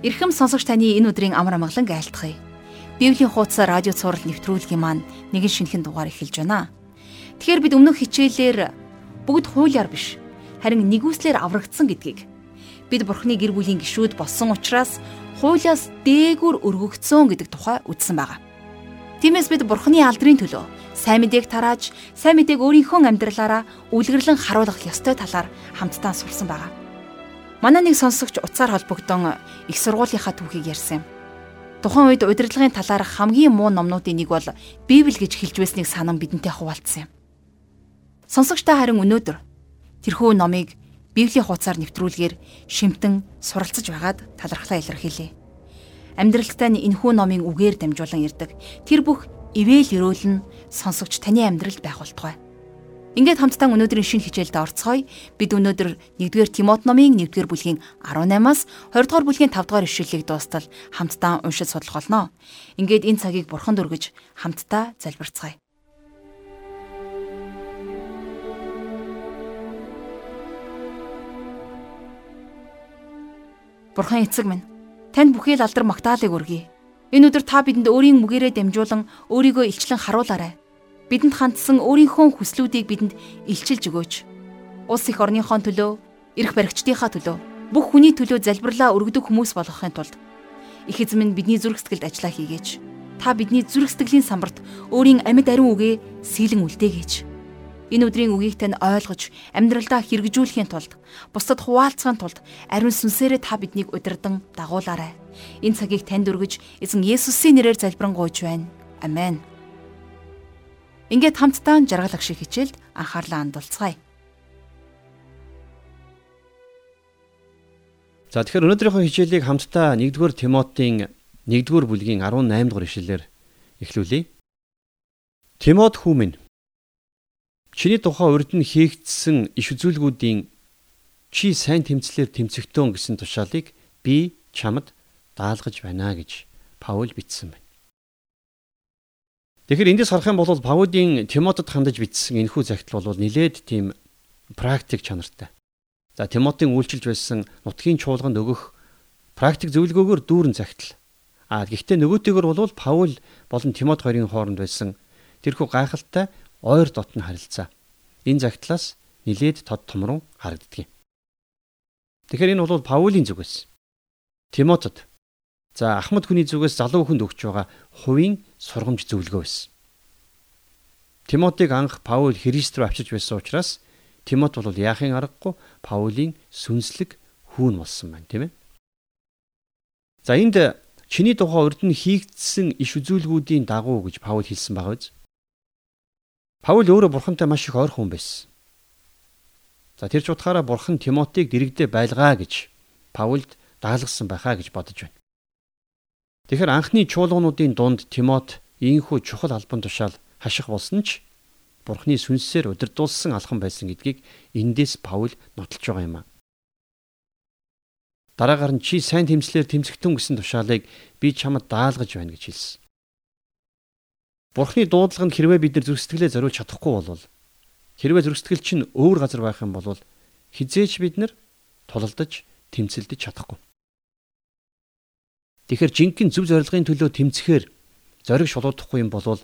Ирхэм сонсогч таны энэ өдрийн амар амгалан айлтгая. Библийн хуудас радио цаураар нэвтрүүлгийн маань нэгэн шинэхэн дугаар эхэлж байна. Тэгэхээр бид өмнөх хичээлээр бүгд хуулиар биш харин нэгүслэр аврагдсан гэдгийг бид Бурхны гэр бүлийн гишүүд болсон учраас хуулиас дээгүр өргөгдсөн гэдэг тухай үзсэн байгаа. Тиймээс бид Бурхны алдрын төлөө сайн мэдээг тарааж, сайн мэдээг өөрийнхөө амьдралаараа үлгэрлэн харуулах ёстой талаар хамтдаа сурсан байгаа. Манай нэг сонсогч утсаар холбогдсон их сургуулийнхаа түүхийг ярьсан юм. Тухайн үед удирдлагын талаар хамгийн муу номнуудын нэг бол Библи гэж хэлж байсныг санан бидэнтэй хуваалцсан юм. Сонсогч та харин өнөөдөр тэрхүү номыг Библийн хуудасаар нэвтрүүлгээр шимтэн суралцж байгаад талархлаа илэрхийлье. Амьдралтаа энэхүү номын үгээр дамжуулан ирдэг. Тэр бүх ивэл өрөөл нь сонсогч таны амьдралд байх болтугай. Ингээд хамтдаа өнөөдрийн шинэ хичээлд орцгоё. Бид өнөөдөр 1-р Тимот номын 1-р бүлгийн 18-аас 20-р бүлгийн 5-р ишлэлийг дуустал хамтдаа уншиж судлах болно. Ингээд энэ цагийг бурханд өргөж хамтдаа залбирцгаая. Бурхан эцэг минь, танд бүхий л алдар магтаалыг өргөе. Энэ өдөр та бидэнд өөрийн мүгээрээ дамжуулан өөрийгөө илчлэн харуулаарай бидэнд хандсан өөрийнхөө хүслүүдийг бидэнд илчилж өгөөч. Улс их орныхон төлөө, эрх баригчдынхаа төлөө, бүх хүний төлөө залбирлаа өргөдөг хүмүүс болгохын тулд их эзэм нь бидний зүрх сэтгэлд ажиллаа хийгээч. Та бидний зүрх сэтгэлийн самбарт өөрийн амьд ариун үгээ сийлэн үлдээгээж. Энэ өдрийн үгийг тань ойлгож, амьдралдаа хэрэгжүүлэхийн тулд, бусдад хуваалцахын тулд ариун сүнсээрээ та биднийг удирдан дагуулаарай. Энэ цагийг танд өргөж, эзэн Есүсийн нэрээр залбирanгуйч байна. Амен. Ингээд хамтдаа жаргалах шиг хичээлд анхаарлаа хандуулцгаая. За тэгэхээр өнөөдрийнхөө хичээлийг хамтдаа 1-р Тимотийн 1-р бүлгийн 18 дугаар ишлэлээр эхлүүлье. Тимот хүү минь чиний тухай урд нь хийгдсэн иш үзүүлгүүдийн чи сайн тэмцлэр тэмцэгтэн гэсэн тушаалыг би чамд даалгаж байна гэж Паул бичсэн байна. Тэгэхээр эндээс харах юм бол Паулийн Тимотед хандаж бичсэн энэхүү загтал бол нилээд тийм практик чанартай. За Тимотийн үйлчилж байсан нутгийн чуулганд өгөх практик зөвлөгөөгөөр дүүрэн загтал. А гэхдээ нөгөөтэйгөр бол Паул болон Тимот хоёрын хооронд байсан тэрхүү гайхалтай ойр дотны харилцаа. Энэ загтлаас нилээд тод том руу харагддаг юм. Тэгэхээр энэ бол Паулийн зүг байсан. Тимотед За Ахмад хүний зүгээс залуу хүнд өгч байгаа хувийн сургамж зөвлөгөө байсан. Тимотиг анх Паул Христ рүү авчиж байсан учраас Тимот бол яахын аргагүй Паулийн сүнслэг хүүн болсон байна, тийм ээ. За энд чиний тухай урд нь хийгдсэн иш үзүүлгүүдийн дагуу гэж Паул хэлсэн байгаа биз? Паул өөрөө бурхантай маш их ойрхон байсан. За тэр ч утгаараа бурхан Тимотиг дэрэгдээ байлгаа гэж Паулд даалгасан байхаа гэж бодож байна. Тэгэхээр анхны чуулгануудын дунд Тимот ийхүү чухал албан тушаал хаших болсон ч Бурхны сүнсээр удирдуулсан алхан байсан гэдгийг эндээс Паул нотолж байгаа юм а. Дараагаар нь чи сайн тэмцлэр тэмцэгтэн гэсэн тушаалыг би чамд даалгаж байна гэж хэлсэн. Бурхны дуудлаганд хэрвээ бид нар зүрх сэтгэлээ зориулж чадахгүй бол хэрвээ зүрх сэтгэл чинь өөр газар байх юм бол хизээч бид нар тулалдаж тэмцэлдэж чадахгүй. Тэгэхээр жинхэнэ зөв зорилгын төлөө тэмцэхээр зориг шулуудахгүй юм бол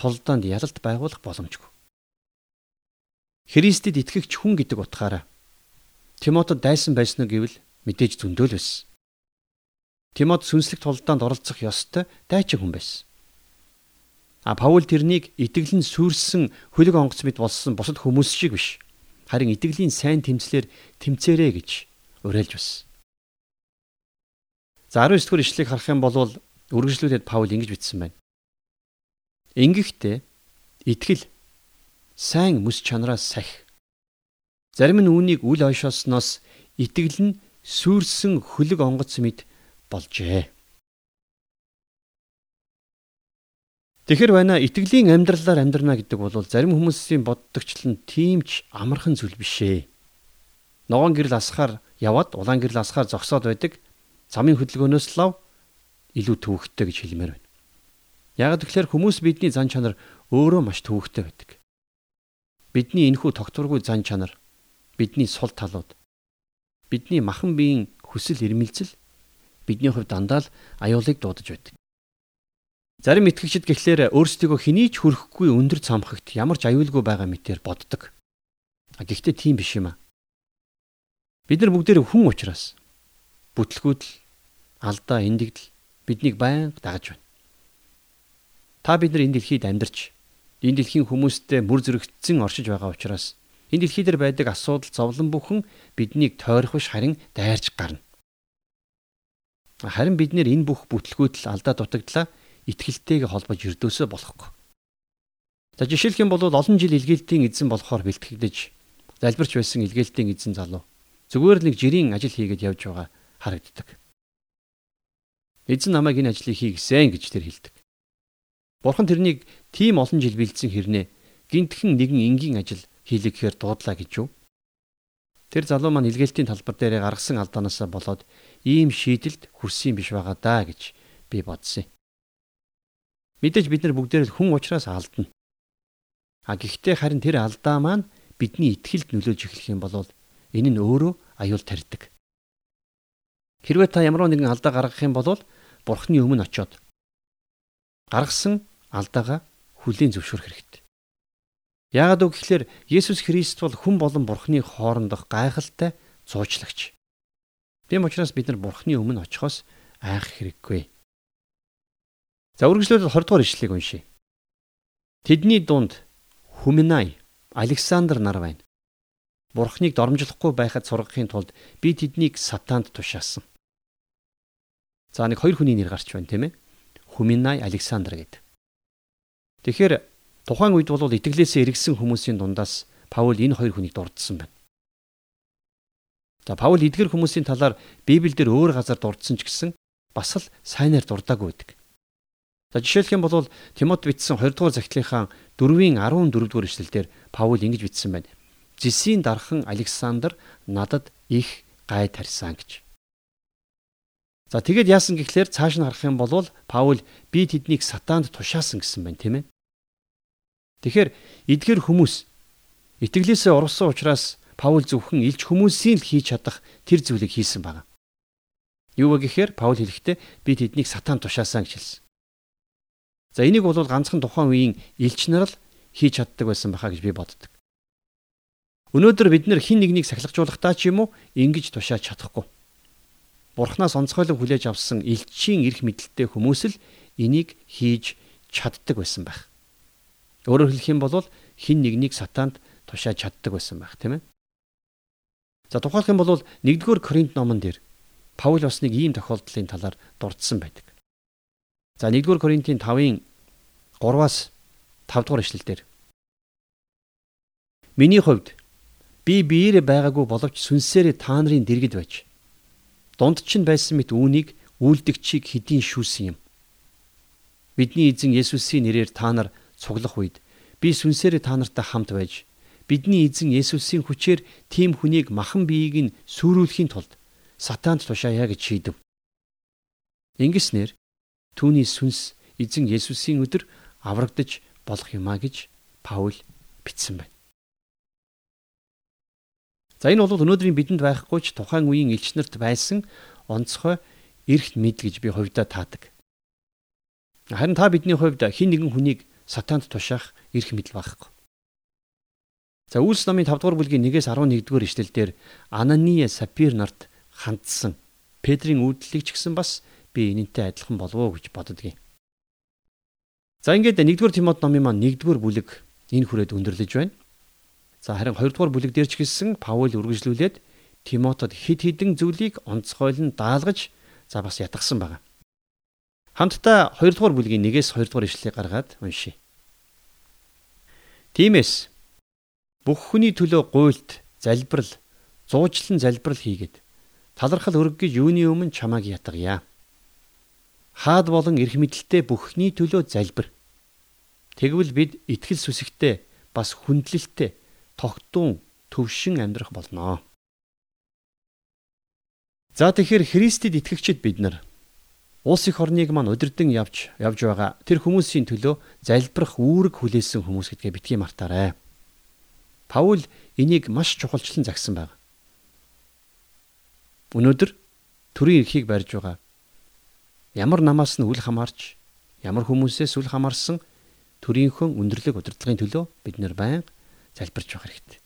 тулдаанд ялалт байгуулах боломжгүй. Христэд итгэгч хүн гэдэг утгаараа Тимотед дайсан байсан гэвэл мэдээж зөндөөл байсан. Тимот сүнслэг тулдаанд оролцох ёстой дайчин хүн байсан. А Паул тэрнийг итгэлэн сүрсэн хөлөг онгоц мэд болсон бусад хүмүүс шиг биш. Харин итгэлийн сайн тэмцлэр тэмцээрэй гэж уриалж байсан. За 19 дэх ишлэгийг харах юм бол үргэлжлүүлээд Паул ингэж бичсэн байна. Ингэхдээ итгэл сайн мэс чанараас сахи. Зарим нь үүнийг үл ойшоосноос итгэл нь сүрсэн хөлөг онгоц мэд болжээ. Тэгэхэр байна итгэлийн амьдралаар амьдрна гэдэг бол зарим хүмүүсийн боддогчлон тийм ч амархан зүйл биш ээ. Ногоон гэрэл асахаар яваад улаан гэрэл асахаар зогсоод байдаг замын хөдөлгөөнөөс лав илүү төвөгтэй гэж хэлмээр байна. Яг тэгэхээр хүмүүс бидний зан чанар өөрөө маш төвөгтэй байдаг. Бидний энэхүү тогтворгүй зан чанар, бидний сул талууд, бидний махан биеийн хүсэл эрмэлзэл бидний хувьд дандаа л аюулыг дуудаж байдаг. Зарим итгэгчид гэхлээр өөрсдийгөө хэний ч хүрэхгүй өндөр цамхагт ямар ч аюулгүй байгаа мэтээр боддог. Гэхдээ тийм биш юм аа. Бид нар бүгдээр хүн учраас бүтлгүүдл, алдаа, эндэгдэл биднийг байнга дагаж байна. Та бид нар энэ дэлхийд амьдарч энэ дэлхийн хүмүүстэй мөр зэрэгцсэн оршиж байгаа учраас энэ дэлхий дээр байдаг асуудал зовлон бүхэн биднийг тойрох биш харин дайрч гарна. Харин бид нэр энэ бүх бүтлгүүдл алдаа дутагдлаа итгэлтэйгээ холбож өрдөөсөө болохгүй. За жишээлх юм бол олон жил илгээлтийн эзэн болохоор бэлтгэгдэж залбирч байсан илгээлтийн эзэн залуу зүгээр л нэг жирийн ажил хийгээд явж байгаа харагддаг. Эзэн намайг энэ ажлыг хий гэсэн гэж тэр хэлдэг. Бурхан тэрнийг тийм олон жил бэлдсэн хэрнээ гинтхэн нэгэн энгийн ажил хийлгэхээр дуудлаа гэж юу? Тэр залуу маань илгээлтийн талбар дээр гаргасан алдаанаасаа болоод ийм шийдэлд хүрсэн биш байгаа даа гэж би бодсон юм. Мэдээж бид нар бүгдээр хүн учраас алдна. А гэхдээ харин тэр алдаа маань бидний итгэлд нөлөөж эхлэх юм бол Энэ нь өөрөө аюул тарьдаг. Хэрвээ та ямар нэгэн алдаа гаргах юм бол Бурхны өмнө очиод гаргасан алдаагаа хүлийн зөвшөөрөх хэрэгтэй. Яагаад үг гэхээр Есүс Христ бол хүн болон Бурхны хоорондох гайхалтай зуучлагч. Тийм учраас бид нар Бурхны өмнө очихоос айх хэрэггүй. За үргэлжлүүлээд 20 дугаар ишлэгийг уншийе. Тэдний дунд Хүминай, Александр нар байна. Бурхныг доромжлохгүй байхад сургахын тулд би тэднийг сатаанд тушаасан. За нэг хоёр хүний нэр гарч байна тийм ээ. Хүминай Александр гэдэг. Тэгэхээр тухайн үед бол итгэлээсээ эргэсэн хүмүүсийн дундаас Паул энэ хоёр хүнийг дурдсан байна. За Паул эдгэр хүмүүсийн талаар Библиэлд өөр газар дурдсан ч гэсэн бас л сайнаар дурдаагүй байдаг. За жишээлх юм бол Тимот бичсэн 2 дугаар захидлынхаа 4-ийн 14 дугаар эшлэлдэр Паул ингэж бичсэн байна. Зисийн дархан Александр надад их гай тарьсан гэж. За тэгээд яасан гэхлээр цааш нь харах юм бол Паул би тэднийг сатаанд тушаасан гэсэн байна тийм ээ. Тэгэхээр эдгээр хүмүүс итгэлээсээ урвсан учраас Паул зөвхөн илж хүмүүсийн л хийж чадах тэр зүйлийг хийсэн байна. Юу вэ гэхээр Паул хэлэхдээ би тэднийг сатаанд тушаасан гэж хэлсэн. За энийг бол ганцхан тухайн үеийн элч нар л хийж чаддаг байсан байхаа гэж би боддог. Өнөөдөр бид нэр хин нэгнийг сахилгажуулахдаа ч юм уу ингэж тушааж чадахгүй. Бурханаас онцгойлон хүлээж авсан элчийн эрх мэдэлтэй хүмүүс л энийг хийж чаддаг байсан байх. Өөрөөр хэлэх юм бол хин нэгнийг сатаанд тушааж чаддаг байсан байх тийм ээ. За тухайлх юм бол 1-р Коринт номон дээр Паул бас нэг ийм тохиолдлын талаар дурдсан байдаг. За 1-р Коринтын 5-ын 3-аас 5 дугаар эшлэлдэр Миний хувьд Би биеэрээ байгаагүй боловч сүнсээрээ та нарын дэргэд байж дунд чинь байсан мэт үүнийг үйлдэгчийг хэдийн шүүсэн юм. Бидний эзэн Есүсийн нэрээр та нар цуглах үед би сүнсээрээ та нартай хамт байж бидний эзэн Есүсийн хүчээр тийм хүнийг махан биеийг нь сүрүүлэхийн тулд сатаанд тушаая гэж шийдэв. Ингэснээр түүний сүнс эзэн Есүсийн өдөр аврагдаж болох юмаа гэж Паул бичсэн байна. За энэ бол өнөөдрийн бидэнд байхгүй ч тухайн үеийн элч нарт байсан онцгой эрх мэд гэж би хувьдаа таадаг. Харин та бидний хувьд хин нэгэн хүнийг сатаанд тушаах эрх мэдэл байхгүй. За Үлс номын 5 дугаар бүлгийн 1-ээс 11 дугаар ишлэлдэр Анания Сапир нарт хандсан Петрийн үйлдэлийг ч гэсэн бас би энэнтэй адилхан болов уу гэж боддгийн. За ингээд 1-р Тимот номын маань 1-р бүлэг энэ хүрээд өндөрлөж байна. За харин 2 дугаар бүлэг дээр ч гэсэн Паул үргэлжлүүлээд Тимотод хид хідэн зүйлийг онцгойлон даалгаж за бас ятгсан байна. Хамтдаа 2 дугаар бүлгийн 1-ээс 2 дугаар ишлэлийг гаргаад уншийе. Тиймээс бүх хүний төлөө гуйлт, залбирал, зуучлан залбирал хийгээд талархал өрг гэж юуны өмнө чамааг ятгая. Хаад болон эрх мэдэлтэй бүхний төлөө залбир. Тэгвэл бид итгэл сүсэгтэй бас хүндлэлтэй тогтун төвшин амьдрах болно. За тэгэхээр Христэд итгэгчид бид нар улс их орныг маань удирдан явж явж байгаа тэр хүмүүсийн төлөө залбирах үүрэг хүлээсэн хүмүүс гэдгээ битгий мартаарай. Паул энийг маш чухалчлан загсан байна. Өнөөдөр төрийн эрхийг барьж байгаа ямар намаас нь үл хамаарч ямар хүмүүсээс үл хамаарсан төрийнхөө өндөрлөг удирдлагын төлөө бид нэр байн залбирч байх хэрэгтэй.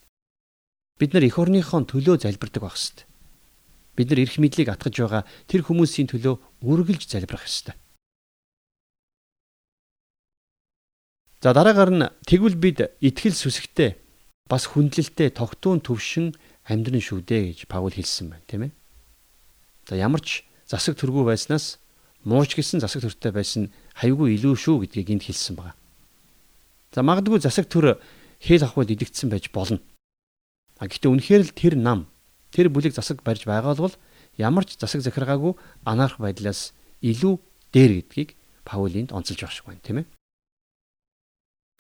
Бид нар эх орныхон төлөө залбирдаг байх хэрэгтэй. Бид нар эрх мэдлийг атгаж байгаа тэр хүмүүсийн төлөө үргэлж залбирах ёстой. За дараагаар нь тэгвэл бид итгэл сүсгтэй бас хүндлэлтэй тогтуун төвшин амьдрын шүү дээ гэж Паул хэлсэн байна, тийм ээ. За ямар ч засаг төргүү байснаас мууч гисэн засаг төртэй байсан хавьгүй илүү шүү гэдгийг энд хэлсэн байна. За магадгүй засаг төр хэл ахвал идэгдсэн байж болно. А гэхдээ үнэхээр л тэр нам тэр бүлэг засаг барьж байгаа бол ямар ч засаг захиргаагүй анаарх байдлаас илүү дээр гэдгийг Паул энд онцолж байгаа шиг байна, тийм ээ.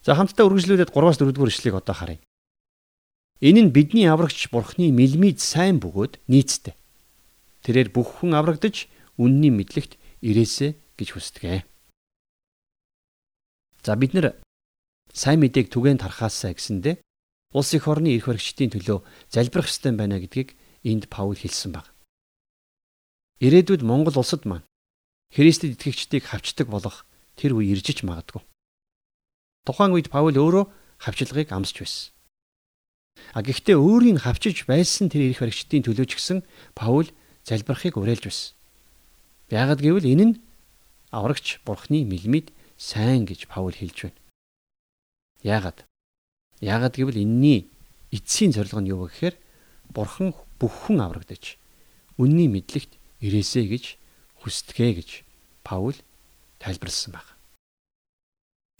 За хамтдаа үргэлжлүүлээд 3-аас 4-р ишлэгийг одоо харъя. Энэ нь бидний аврагч Бурхны мэлмид сайн бөгөөд нийцтэй. Тэрээр бүх хүн аврагдаж үнний мэдлэгт ирээсэ гэж хүсдэг. За бид нэр сайн мэдээг түгээн тархаасаа гэсэндэ улс их орны эрх баригчдын төлөө залбирах ёстой байна гэдгийг энд Паул хэлсэн баг. Ирээдүйд Монгол улсад маань Христэд итгэгчдийг хавчдаг болох тэр үе иржиж магадгүй. Тухайн үед Паул өөрөө хавчлагыг амсч байсан. А гэхдээ өөрийн хавчиж байсан тэр эрх баригчдын төлөө ч гэсэн Паул залбирахыг уриалж байсан. Яагад гэвэл энэ нь аврагч бурхны мэлмид сайн гэж Паул хэлж байна. Яагад? Яагад гэвэл энэний эцсийн зорилго нь юу вэ гэхээр бурхан бүх хүн аврагдаж үнний мэдлэгт ирээсэ гэж хүсдэгэ гэж Паул тайлбарлсан байна.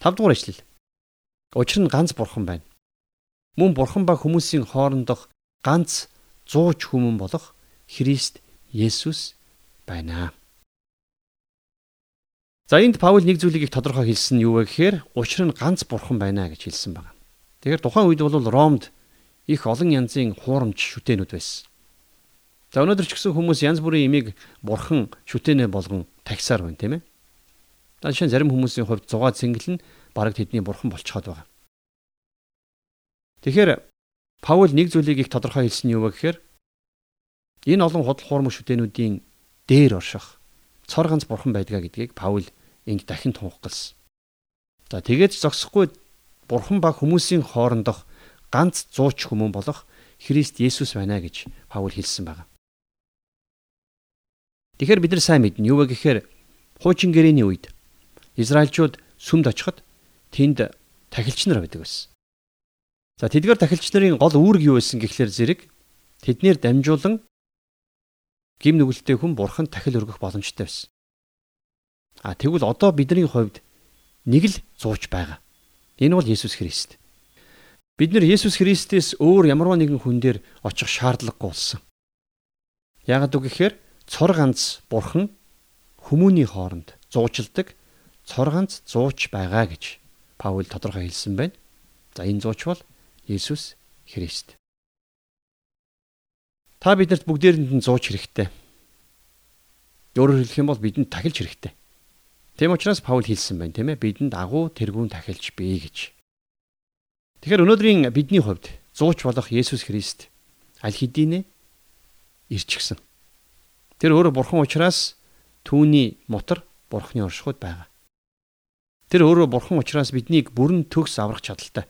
5 дугаар ишлэл. Учир нь ганц бурхан байна. Мөн бурхан ба хүмүүсийн хоорондох ганц зууч хүмүүн болох Христ Есүс байна. За энд Паул нэг зүйлийг тодорхой хэлсэн нь юу вэ гэхээр учир нь ганц бурхан байна гэж хэлсэн байна. Тэгэхээр тухайн үед бол Ромд их олон янзын хуурамч шүтэнүүд байсан. За өнөөдөр ч гэсэн хүмүүс янз бүрийн имийг бурхан шүтэнэ болгон тагсаар байна тийм ээ. За жишээ нь зарим хүмүүсийн хувьд зугаа цэнгэл нь бараг тэдний бурхан болчиход байгаа. Тэгэхээр Паул нэг зүйлийг их тодорхой хэлсэн нь юу вэ гэхээр энэ олон худал хуурмаг шүтэнүүдийн дээр орших цор ганц бурхан байдгаа гэдгийг Паул инг дахин тунхагласан. За тэгээд зогсохгүй бурхан ба хүмүүсийн хоорондох ганц зууч хүмүүн болох Христ Есүс байна гэж Паул хэлсэн байна. Тэгэхээр бид нар сайн мэднэ юу вэ гэхээр хуучин гэрээний үед Израильчууд сүмд очиход тэнд тахилч нар байдаг байсан. За тэдгээр тахилч нарын гол үүрэг юу байсан гэхлээр зэрэг тэднэр дамжуулан гим нүгэлтэй хүн бурхан тахил өргөх боломжтой байсан. А тэгвэл одоо бидний хувьд нэг л зууч байгаа. Энэ бол Есүс Христ. Бид нэр Есүс Христээс өөр ямарваа нэгэн хүн дээр очих шаардлагагүй болсон. Яагад үг гэхээр цор ганц бурхан хүмүүний хооронд зуучилдаг цор ганц зууч байгаа гэж Паул тодорхой хэлсэн байна. За энэ зууч бол Есүс Христ. Та биднэрт бүгдээрэнд нь зууч хэрэгтэй. Өөрөөр хэлэх юм бол бидэнд тахилч хэрэгтэй. Тэм учраас Паул хэлсэн байна тийм ээ бидэнд агуу тэргүүн тахилч бий гэж. Тэгэхээр өнөөдрийн бидний хувьд зууч болох Есүс Христ аль хэдийнэ ирчихсэн. Тэр өөрөө бурхан учраас түүний мотор бурханы оршихуйд байгаа. Тэр өөрөө бурхан учраас биднийг бүрэн төгс аврах чадaltaй.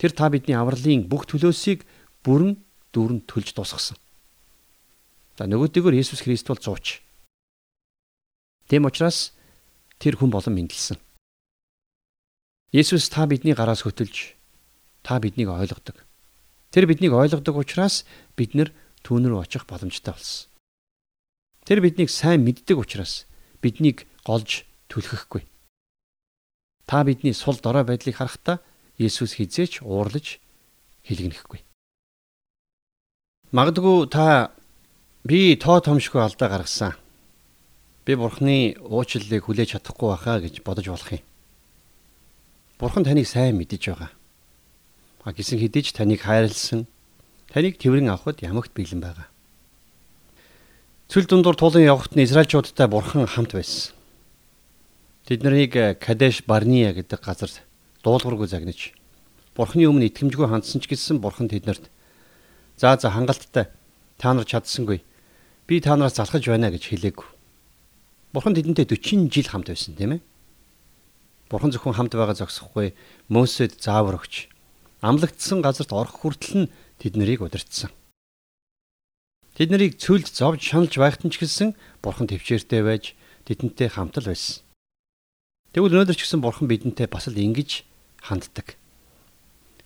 Тэр та бидний авралын бүх төлөөсийг бүрэн дүүрэн төлж дуусгасан. За нөгөөдөөгөр Есүс Христ бол зууч. Тэм учраас тэр хүн болон мэндэлсэн. Есүс та бидний гараас хөтөлж та биднийг ойлгодог. Тэр биднийг ойлгодог учраас бид нар түүн рүү очих боломжтой болсон. Тэр биднийг сайн мэддэг учраас биднийг голж түлхэхгүй. Та бидний сул дорой байдлыг харахтаа Есүс хизээч уурлаж хэлгэнэхгүй. Магадгүй та би тоо томшгүй алдаа гаргасан. Би Бурхны уучлалыг хүлээж чадахгүй байхаа гэж бодож болох юм. Бурхан таныг сайн мэдэж байгаа. А гисэн хэдиж таныг хайрлсан, таныг тэрвэрэн авахд ямагт бэлэн байгаа. Цүл дундуур тулан явхад нь Израильчуудтай Бурхан хамт байсан. Тэд нарыг э, Кадеш Барния гэдэг газар дуулуургүй загнаж Бурхны өмнө итгэмжгүй хандсан ч гэсэн Бурхан тэднэрт "За за хангалттай та нар чадсангүй. Би та нараас залхаж байна" гэж хэлээг. Бурхан тэдэнтэй 40 жил хамт байсан тийм ээ. Бурхан зөвхөн хамт байгаа зогсохгүй Мосед заавар өгч амлагдсан газарт орох хүртэл нь тэднийг удирдсан. Тэд нарыг цүлд зовж шаналж байхад нь ч гэсэн Бурхан төвчээртэй байж тэдэнтэй хамт л байсан. Тэгвэл өнөөдөр ч гэсэн Бурхан бидэнтэй бас л ингэж ханддаг.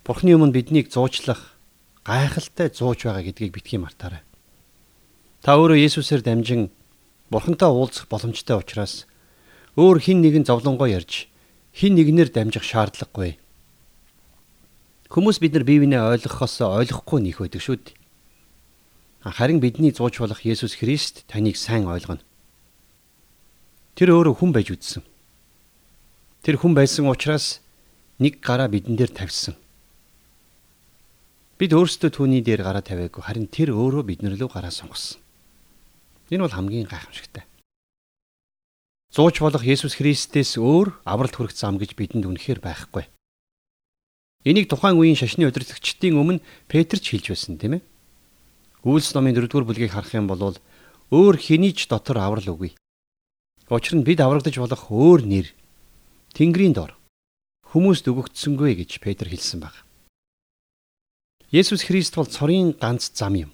Бурханы өмнө биднийг зуучлах гайхалтай зууж байгаа гэдгийг битгий мартаарай. Та өөрөө Есүсээр дамжин Бурхантай уулзах боломжтой учраас өөр хин нэгэн зовлонгоо ярьж хин нэгнэр дамжих шаардлагагүй. Хүмүүс бид нар бие биенээ ойлгохоос ойлгохгүй нөх байдаг шүү дээ. Харин бидний зууч болох Есүс Христ таныг сайн ойлгоно. Тэр өөрөө хүн байж үдсэн. Тэр хүн байсан учраас нэг гараа бидэн дээр тавьсан. Бид өөрсдөө түүний дээр гараа тавиагүй харин тэр өөрөө биднэр лөө гараа сонгосон. Энэ бол хамгийн гайхамшигтай. Зууч болох Есүс Христээс өөр авралт хүрэх зам гэж бидэнд үнэхээр байхгүй. Энийг тухайн үеийн шашны удирдлагчдын өмнө Петр ч хэлж байсан тийм ээ. Үйлс номын 4-р бүлгийг харах юм бол өөр хэний ч дотор аврал үгүй. Учир нь бид аврагдаж болох өөр нэр Тэнгэрийн дор хүмүүст өгөгдсөнгүй гэж Петр хэлсэн баг. Есүс Христ бол цорын ганц зам юм.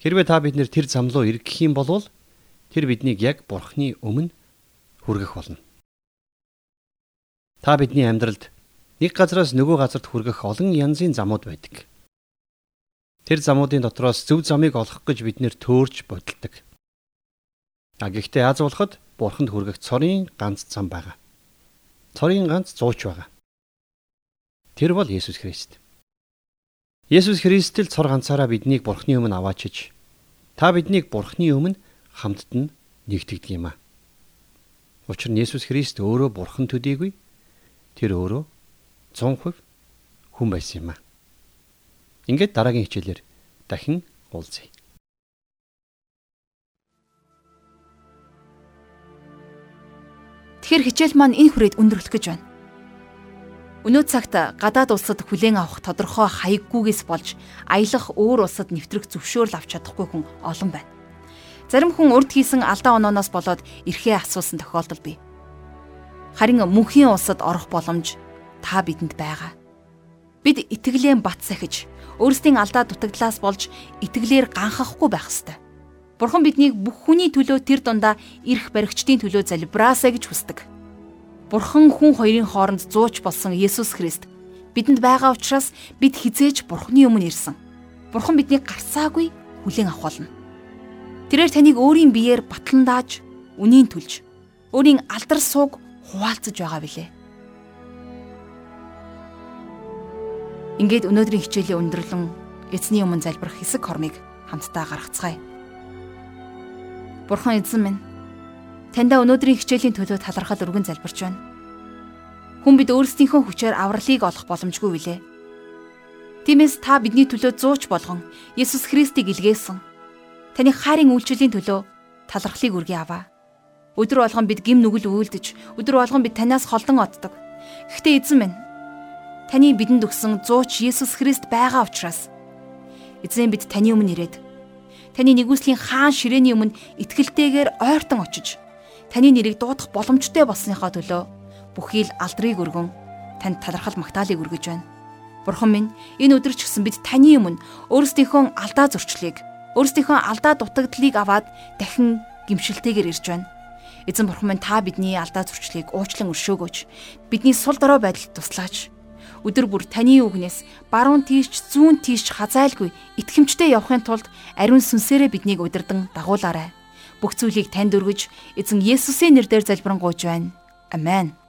Хэрвээ та бид нэр тэр зам руу эргэх юм бол тэр биднийг яг Бурхны өмнө хүргэх болно. Та бидний амьдралд нэг газараас нөгөө газарт хүргэх олон янзын замууд байдаг. Тэр замуудын дотроос зөв замыг олох гэж бид нэр төөрж бодолдог. А гэхдээ аз болоход бурханд хүргэх цорын ганц зам байгаа. Цорын ганц зууч байгаа. Тэр бол Есүс Христ. Есүс Христэл цор ганцаараа биднийг бурхны өмнө аваачиж та биднийг бурхны өмнө хамтд нь нэгтгэдэг юм а. Учир нь Есүс Христ өөрөө бурхан төдийгүй тэр өөрөө 100% хүн байсан юм а. Ингээд дараагийн хичээлээр дахин уулзъя. Тэгэхээр хичээл маань энэ хүрээд өндөрлөх гэж байна. Өнөө цагт гадаад улсад хүлээн авах тодорхой хаяггүйгээс болж аялах өөр улсад нэвтрэх зөвшөөрөл авч чадахгүй хүн олон байна. Зарим хүн урд хийсэн алдаа онооноос болоод эрхээ асуусан тохиолдол бий. Харин мөнхийн улсад орох боломж та бидэнд байгаа. Бид итгэлээ бат сахиж өөрсдийн алдаа дутагдлаас болж итгэлээр ганхахгүй байх ёстой. Бурхан биднийг бүх хүний төлөө тэр дундаа ирэх баригчдын төлөө залбираасаа гэж хүсдэг. Бурхан хүн хоёрын хооронд зууч болсон Есүс Христ бидэнд байгаа учраас бид хизээж Бурханы өмнө ирсэн. Бурхан биднийг гарсаагүй хүлээн авах болно. Тэрээр таныг өөрийн биеэр батлан дааж, үнийн төлж, өөрийн алдар сууг хуваалцаж байгаа билээ. Ингээд өнөөдрийн хичээлийн өндөрлөн эзний өмнө залбирах хэсэг хормыг хамтдаа гаргацгаая. Бурхан эзэн минь таньда өнөөдрийн хичээлийн төлөө талархал өргөн залбирч байна. Хүн бид өөрсдийнхөө хүчээр авралыг олох боломжгүй билээ. Тиймээс та бидний төлөө зууч болгон Есүс Христийг илгээсэн. Таны хайрын үйлчлэлийн төлөө талархлыг үргий аваа. Өдөр болгон бид гим нүгэл үйлдэж, өдөр болгон бид танаас холдон оддог. Гэхдээ эзэн минь таны бидэнд өгсөн зууч Есүс Христ байгаа учраас эзэн бид таны өмнө ирээд таны нэгүслийн хаан ширээний өмнө итгэлтэйгээр ойртон очиж таны нэрийг дуудах боломжтой болсныхоо төлөө бүхий л алдрыг өргөн танд талархал магтаалыг өргөж байна. Бурхан минь энэ өдөр ч гэсэн бид таны өмнө өөрсдийнхөө алдаа зөрчлийг өөрсдийнхөө алдаа дутагдлыг аваад дахин гимшилтэйгээр ирж байна. Эзэн бурхан минь та бидний алдаа зөрчлийг уучлан өршөөгөөч. Бидний сул дорой байдалд туслаач өдөр бүр таны үгнээс баруун тийш зүүн тийш хазайлгүй итгэмжтэй явахын тулд ариун сүнсээрээ биднийг удирдан дагуулаарай. Бүх зүйлийг танд өргөж эзэн Есүсийн нэрээр залбирanгуйж байна. Амен.